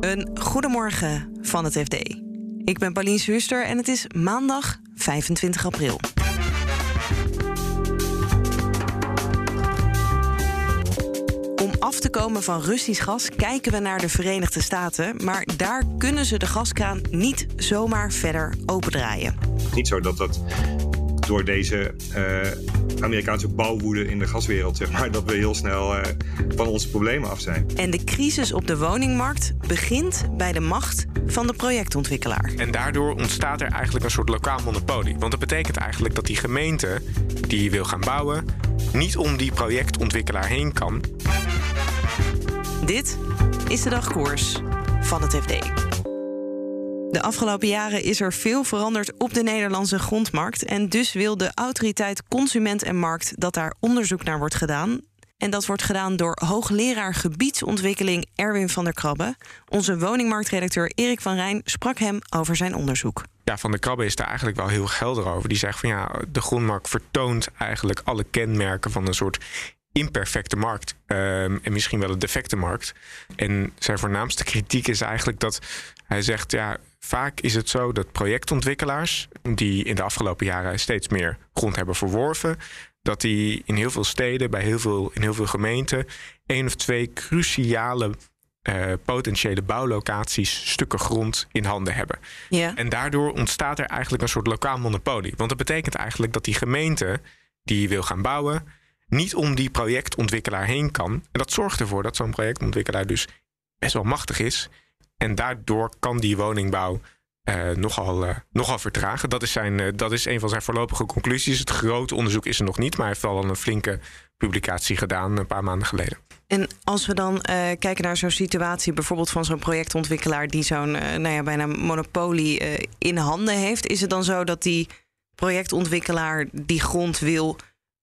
Een goedemorgen van het FD. Ik ben Pauline Huster en het is maandag 25 april. Om af te komen van Russisch gas kijken we naar de Verenigde Staten, maar daar kunnen ze de gaskraan niet zomaar verder opendraaien. Niet zo dat dat door deze uh, Amerikaanse bouwwoede in de gaswereld, zeg maar, dat we heel snel uh, van onze problemen af zijn. En de crisis op de woningmarkt begint bij de macht van de projectontwikkelaar. En daardoor ontstaat er eigenlijk een soort lokaal monopolie. Want dat betekent eigenlijk dat die gemeente die wil gaan bouwen, niet om die projectontwikkelaar heen kan. Dit is de dagkoers van het FD. De afgelopen jaren is er veel veranderd op de Nederlandse grondmarkt. En dus wil de autoriteit Consument en Markt dat daar onderzoek naar wordt gedaan. En dat wordt gedaan door hoogleraar gebiedsontwikkeling Erwin van der Krabbe. Onze woningmarktredacteur Erik van Rijn sprak hem over zijn onderzoek. Ja, Van der Krabbe is daar eigenlijk wel heel gelder over. Die zegt van ja, de grondmarkt vertoont eigenlijk alle kenmerken van een soort imperfecte markt. Um, en misschien wel een defecte markt. En zijn voornaamste kritiek is eigenlijk dat hij zegt: ja, vaak is het zo dat projectontwikkelaars, die in de afgelopen jaren steeds meer grond hebben verworven, dat die in heel veel steden, bij heel veel, in heel veel gemeenten, één of twee cruciale uh, potentiële bouwlocaties stukken grond in handen hebben. Ja. En daardoor ontstaat er eigenlijk een soort lokaal monopolie. Want dat betekent eigenlijk dat die gemeente die wil gaan bouwen, niet om die projectontwikkelaar heen kan. En dat zorgt ervoor dat zo'n projectontwikkelaar dus best wel machtig is. En daardoor kan die woningbouw uh, nogal, uh, nogal vertragen. Dat is, zijn, uh, dat is een van zijn voorlopige conclusies. Het grote onderzoek is er nog niet, maar hij heeft al een flinke publicatie gedaan een paar maanden geleden. En als we dan kijken naar zo'n situatie, bijvoorbeeld van zo'n projectontwikkelaar die zo'n nou ja, bijna monopolie in handen heeft, is het dan zo dat die projectontwikkelaar die grond wil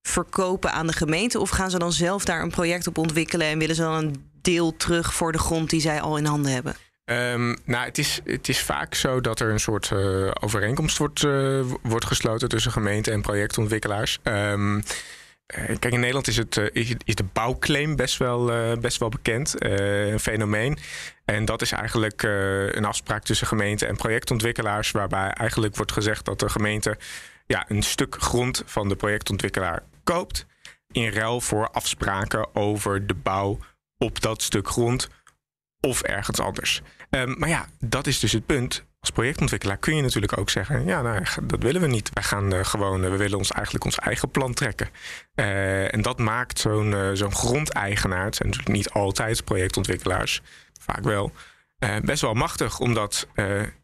verkopen aan de gemeente? Of gaan ze dan zelf daar een project op ontwikkelen en willen ze dan een deel terug voor de grond die zij al in handen hebben? Um, nou, het is, het is vaak zo dat er een soort uh, overeenkomst wordt, uh, wordt gesloten tussen gemeente en projectontwikkelaars. Um, kijk, in Nederland is, het, is de bouwclaim best wel, best wel bekend, een fenomeen. En dat is eigenlijk een afspraak tussen gemeente en projectontwikkelaars, waarbij eigenlijk wordt gezegd dat de gemeente ja, een stuk grond van de projectontwikkelaar koopt. In ruil voor afspraken over de bouw op dat stuk grond of ergens anders. Um, maar ja, dat is dus het punt. Als projectontwikkelaar kun je natuurlijk ook zeggen: ja, nou, dat willen we niet. Wij gaan uh, gewoon, we willen ons eigenlijk ons eigen plan trekken. Uh, en dat maakt zo'n zo'n grondeigenaar, het zijn natuurlijk niet altijd projectontwikkelaars, vaak wel, best wel machtig, omdat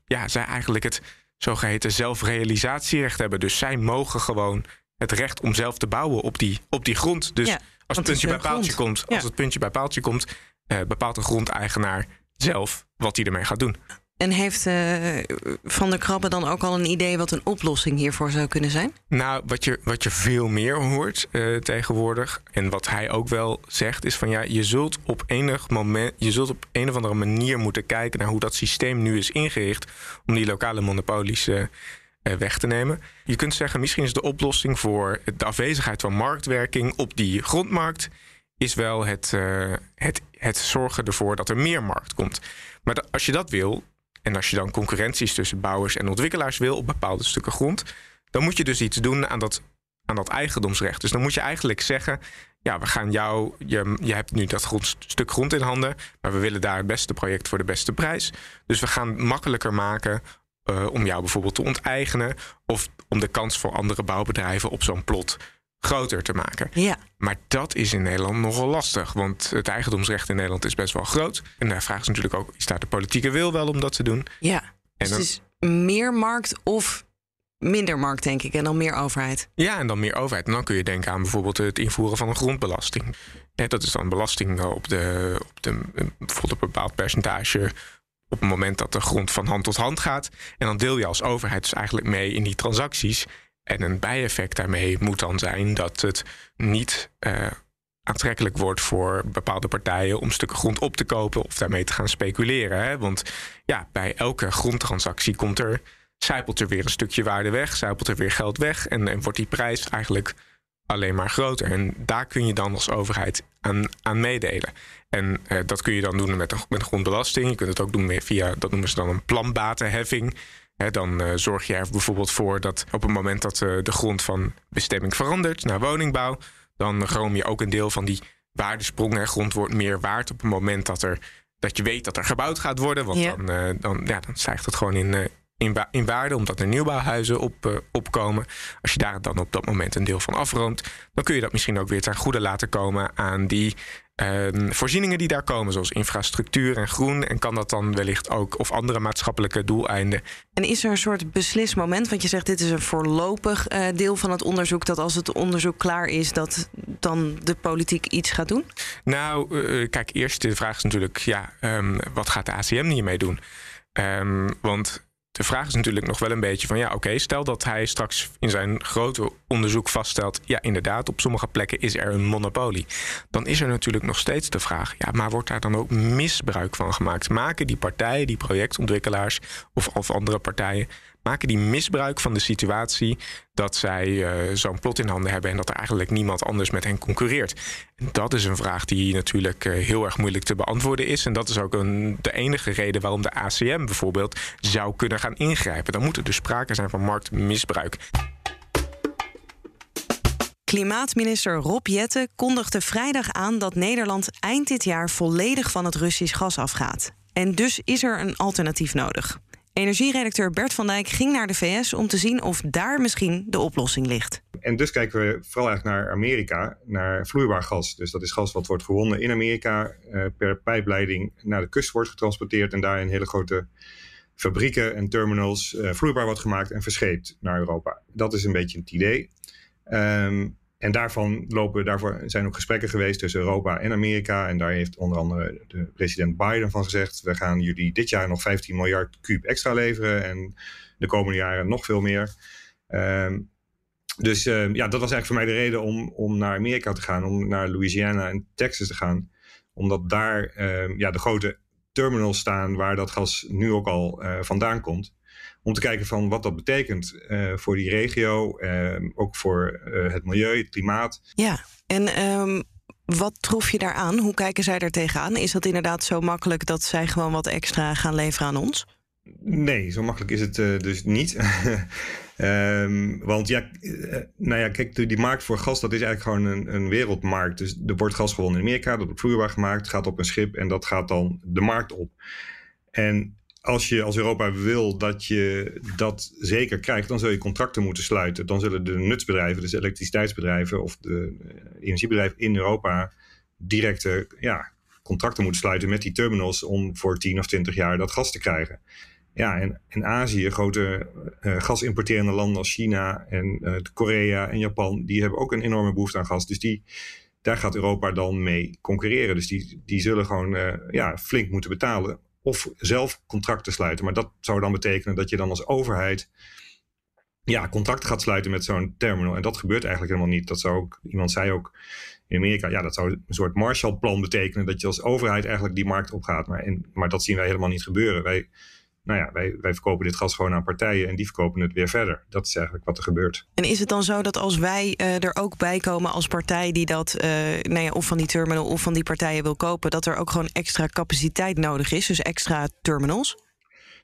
ja, zij eigenlijk het zogeheten zelfrealisatierecht hebben. Dus zij mogen gewoon het recht om zelf te bouwen op die, op die grond. Dus ja, als het puntje bij paaltje komt, als het puntje bij paaltje komt, uh, bepaalt de grondeigenaar zelf wat hij ermee gaat doen. En heeft uh, Van der Krabbe dan ook al een idee wat een oplossing hiervoor zou kunnen zijn? Nou, wat je, wat je veel meer hoort uh, tegenwoordig, en wat hij ook wel zegt, is van ja, je zult op enig moment, je zult op een of andere manier moeten kijken naar hoe dat systeem nu is ingericht om die lokale monopolies uh, weg te nemen. Je kunt zeggen, misschien is de oplossing voor de afwezigheid van marktwerking op die grondmarkt is wel het, uh, het, het zorgen ervoor dat er meer markt komt. Maar als je dat wil, en als je dan concurrenties tussen bouwers en ontwikkelaars wil op bepaalde stukken grond, dan moet je dus iets doen aan dat, aan dat eigendomsrecht. Dus dan moet je eigenlijk zeggen: ja, we gaan jou, je, je hebt nu dat stuk grond in handen, maar we willen daar het beste project voor de beste prijs. Dus we gaan makkelijker maken uh, om jou bijvoorbeeld te onteigenen of om de kans voor andere bouwbedrijven op zo'n plot groter te maken. Ja. Maar dat is in Nederland nogal lastig. Want het eigendomsrecht in Nederland is best wel groot. En daar vraagt ze natuurlijk ook: staat de politieke wil wel om dat te doen? Ja. En Dus dan, het is meer markt of minder markt, denk ik, en dan meer overheid. Ja, en dan meer overheid. En dan kun je denken aan bijvoorbeeld het invoeren van een grondbelasting. Dat is dan belasting op, de, op de, bijvoorbeeld op een bepaald percentage op het moment dat de grond van hand tot hand gaat. En dan deel je als overheid dus eigenlijk mee in die transacties. En een bijeffect daarmee moet dan zijn dat het niet uh, aantrekkelijk wordt voor bepaalde partijen om stukken grond op te kopen of daarmee te gaan speculeren. Hè? Want ja, bij elke grondtransactie komt er, zijpelt er weer een stukje waarde weg, zijpelt er weer geld weg en, en wordt die prijs eigenlijk alleen maar groter. En daar kun je dan als overheid aan, aan meedelen. En uh, dat kun je dan doen met een, met een grondbelasting. Je kunt het ook doen via, dat noemen ze dan een planbatenheffing. He, dan uh, zorg je er bijvoorbeeld voor dat op het moment dat uh, de grond van bestemming verandert naar woningbouw, dan groom je ook een deel van die waardesprong. Hè. Grond wordt meer waard op het moment dat, er, dat je weet dat er gebouwd gaat worden. Want ja. dan, uh, dan, ja, dan stijgt het gewoon in, in, wa in, waarde, omdat er nieuwbouwhuizen op, opkomen. Als je daar dan op dat moment een deel van afroomt, dan kun je dat misschien ook weer ten goede laten komen aan die uh, voorzieningen die daar komen, zoals infrastructuur en groen. En kan dat dan wellicht ook, of andere maatschappelijke doeleinden. En is er een soort beslismoment? Want je zegt dit is een voorlopig uh, deel van het onderzoek. Dat als het onderzoek klaar is, dat dan de politiek iets gaat doen? Nou, uh, kijk, eerst de vraag is natuurlijk, ja, um, wat gaat de ACM hiermee doen? Um, want de vraag is natuurlijk nog wel een beetje van ja, oké, stel dat hij straks in zijn grote onderzoek vaststelt, ja, inderdaad, op sommige plekken is er een monopolie. Dan is er natuurlijk nog steeds de vraag, ja, maar wordt daar dan ook misbruik van gemaakt? Maken die partijen, die projectontwikkelaars of, of andere partijen, maken die misbruik van de situatie dat zij uh, zo'n plot in handen hebben en dat er eigenlijk niemand anders met hen concurreert? Dat is een vraag die natuurlijk uh, heel erg moeilijk te beantwoorden is. En dat is ook een, de enige reden waarom de ACM bijvoorbeeld zou kunnen gaan ingrijpen. Dan moet er dus sprake zijn van marktmisbruik. Klimaatminister Rob Jette kondigde vrijdag aan dat Nederland eind dit jaar volledig van het Russisch gas afgaat. En dus is er een alternatief nodig. Energieredacteur Bert van Dijk ging naar de VS om te zien of daar misschien de oplossing ligt. En dus kijken we vooral eigenlijk naar Amerika, naar vloeibaar gas. Dus dat is gas wat wordt gewonnen in Amerika, uh, per pijpleiding naar de kust wordt getransporteerd en daar in hele grote fabrieken en terminals uh, vloeibaar wordt gemaakt en verscheept naar Europa. Dat is een beetje het idee. Um, en daarvan lopen, daarvoor zijn ook gesprekken geweest tussen Europa en Amerika. En daar heeft onder andere de president Biden van gezegd: we gaan jullie dit jaar nog 15 miljard kuub extra leveren. En de komende jaren nog veel meer. Um, dus uh, ja, dat was eigenlijk voor mij de reden om, om naar Amerika te gaan, om naar Louisiana en Texas te gaan. Omdat daar uh, ja, de grote terminals staan waar dat gas nu ook al uh, vandaan komt om te kijken van wat dat betekent uh, voor die regio, uh, ook voor uh, het milieu, het klimaat. Ja, en um, wat troef je daaraan? Hoe kijken zij daar tegenaan? Is dat inderdaad zo makkelijk dat zij gewoon wat extra gaan leveren aan ons? Nee, zo makkelijk is het dus niet. um, want ja, nou ja, kijk, die markt voor gas, dat is eigenlijk gewoon een, een, wereldmarkt. Dus er wordt gas gewonnen in Amerika, dat wordt vloeibaar gemaakt, gaat op een schip en dat gaat dan de markt op. En als je als Europa wil dat je dat zeker krijgt, dan zul je contracten moeten sluiten. Dan zullen de nutsbedrijven, dus elektriciteitsbedrijven of de energiebedrijven in Europa directe ja, contracten moeten sluiten met die terminals om voor 10 of 20 jaar dat gas te krijgen. Ja, en in Azië, grote uh, gasimporterende landen als China en Korea en Japan, die hebben ook een enorme behoefte aan gas. Dus die, daar gaat Europa dan mee concurreren. Dus die, die zullen gewoon ja, flink moeten betalen of zelf contracten sluiten. Maar dat zou dan betekenen dat je dan als overheid ja, contracten gaat sluiten met zo'n terminal. En dat gebeurt eigenlijk helemaal niet. Dat zou ook, iemand zei ook in Amerika, ja, dat zou een soort Marshallplan betekenen dat je als overheid eigenlijk die markt opgaat. Maar, maar dat zien wij helemaal niet gebeuren. Wij, nou ja, wij, wij verkopen dit gas gewoon aan partijen en die verkopen het weer verder. Dat is eigenlijk wat er gebeurt. En is het dan zo dat als wij uh, er ook bij komen als partij die dat, uh, nou ja, of van die terminal of van die partijen wil kopen, dat er ook gewoon extra capaciteit nodig is, dus extra terminals?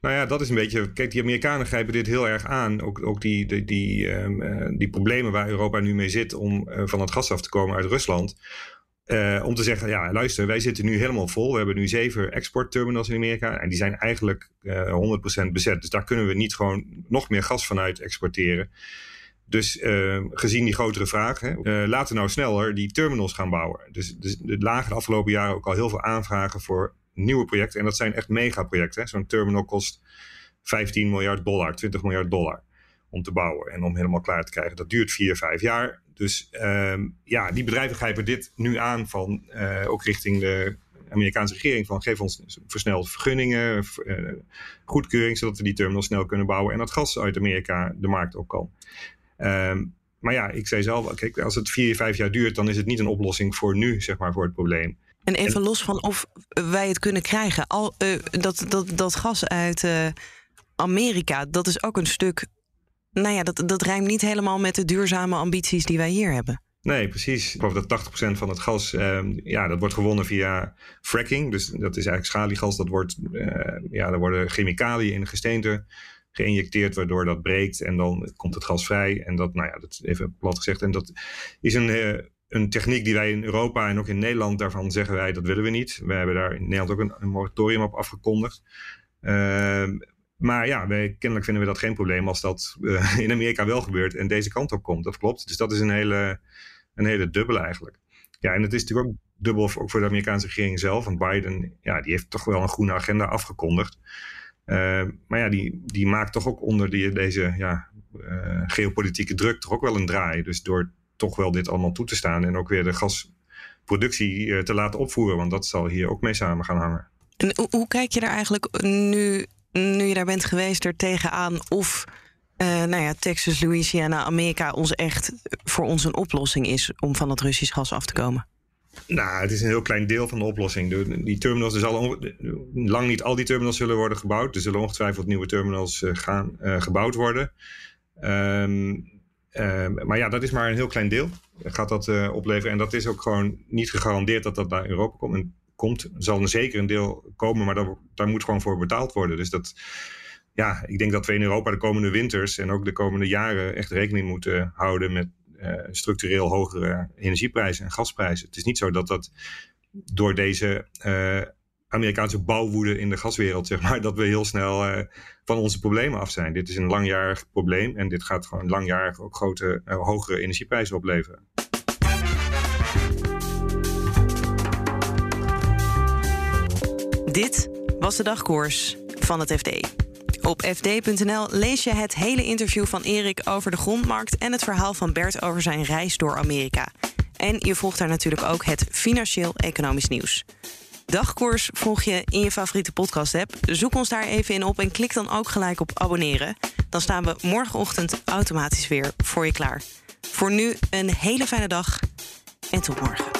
Nou ja, dat is een beetje. Kijk, die Amerikanen grijpen dit heel erg aan. Ook, ook die, die, die, uh, die problemen waar Europa nu mee zit om van het gas af te komen uit Rusland uh, om te zeggen, ja, luister, wij zitten nu helemaal vol. We hebben nu zeven exportterminals in Amerika. En die zijn eigenlijk uh, 100% bezet. Dus daar kunnen we niet gewoon nog meer gas vanuit exporteren. Dus uh, gezien die grotere vraag, hè, laten we nou sneller die terminals gaan bouwen. Dus, dus er lagen de afgelopen jaren ook al heel veel aanvragen voor nieuwe projecten. En dat zijn echt megaprojecten. Zo'n terminal kost 15 miljard dollar, 20 miljard dollar om te bouwen en om helemaal klaar te krijgen. Dat duurt vier, vijf jaar. Dus um, ja, die bedrijven grijpen dit nu aan van uh, ook richting de Amerikaanse regering van geef ons versneld vergunningen, uh, goedkeuring, zodat we die terminal snel kunnen bouwen en dat gas uit Amerika de markt op kan. Um, maar ja, ik zei zelf, kijk, als het vier, vijf jaar duurt, dan is het niet een oplossing voor nu, zeg maar, voor het probleem. En even los van of wij het kunnen krijgen, al, uh, dat, dat, dat gas uit Amerika, dat is ook een stuk nou ja, dat, dat rijmt niet helemaal met de duurzame ambities die wij hier hebben. Nee, precies. Ik geloof dat 80% van het gas, ehm, ja, dat wordt gewonnen via fracking. Dus dat is eigenlijk schaliegas. Dat wordt, uh, ja, er worden chemicaliën in de gesteente geïnjecteerd, waardoor dat breekt en dan komt het gas vrij. En dat, nou ja, dat even plat gezegd. En dat is een, uh, een techniek die wij in Europa en ook in Nederland, daarvan zeggen wij dat willen we niet. We hebben daar in Nederland ook een, moratorium op afgekondigd. Uh, maar ja, kennelijk vinden we dat geen probleem als dat uh, in Amerika wel gebeurt en deze kant op komt. Dat klopt. Dus dat is een hele, een hele dubbele eigenlijk. Ja, en het is natuurlijk ook dubbel ook voor de Amerikaanse regering zelf. Want Biden, ja, die heeft toch wel een groene agenda afgekondigd. Uh, maar ja, die, die maakt toch ook onder die, deze ja, uh, geopolitieke druk toch ook wel een draai. Dus door toch wel dit allemaal toe te staan en ook weer de gasproductie te laten opvoeren. Want dat zal hier ook mee samen gaan hangen. En hoe kijk je daar eigenlijk nu, nu je daar bent geweest er tegenaan of uh, nou ja, Texas, Louisiana, Amerika ons echt voor ons een oplossing is om van dat Russisch gas af te komen? Nou, het is een heel klein deel van de oplossing. Die terminals, er zal lang niet al die terminals zullen worden gebouwd. Er zullen ongetwijfeld nieuwe terminals uh, gaan, uh, gebouwd worden. Um, uh, maar ja, dat is maar een heel klein deel. Gaat dat opleveren. En dat is ook gewoon niet gegarandeerd dat dat naar Europa komt. Komt, zal er zeker een deel komen, maar daar, daar moet gewoon voor betaald worden. Dus dat, ja, ik denk dat we in Europa de komende winters en ook de komende jaren echt rekening moeten houden met uh, structureel hogere energieprijzen en gasprijzen. Het is niet zo dat dat door deze uh, Amerikaanse bouwwoede in de gaswereld, zeg maar, dat we heel snel uh, van onze problemen af zijn. Dit is een langjarig probleem en dit gaat gewoon langjarig ook grote, hogere energieprijzen opleveren. Dit was de dagkoers van het FD. Op fd.nl lees je het hele interview van Erik over de grondmarkt en het verhaal van Bert over zijn reis door Amerika. En je volgt daar natuurlijk ook het financieel-economisch nieuws. Dagkoers volg je in je favoriete podcast-app. Zoek ons daar even in op en klik dan ook gelijk op abonneren. Dan staan we morgenochtend automatisch weer voor je klaar. Voor nu een hele fijne dag en tot morgen.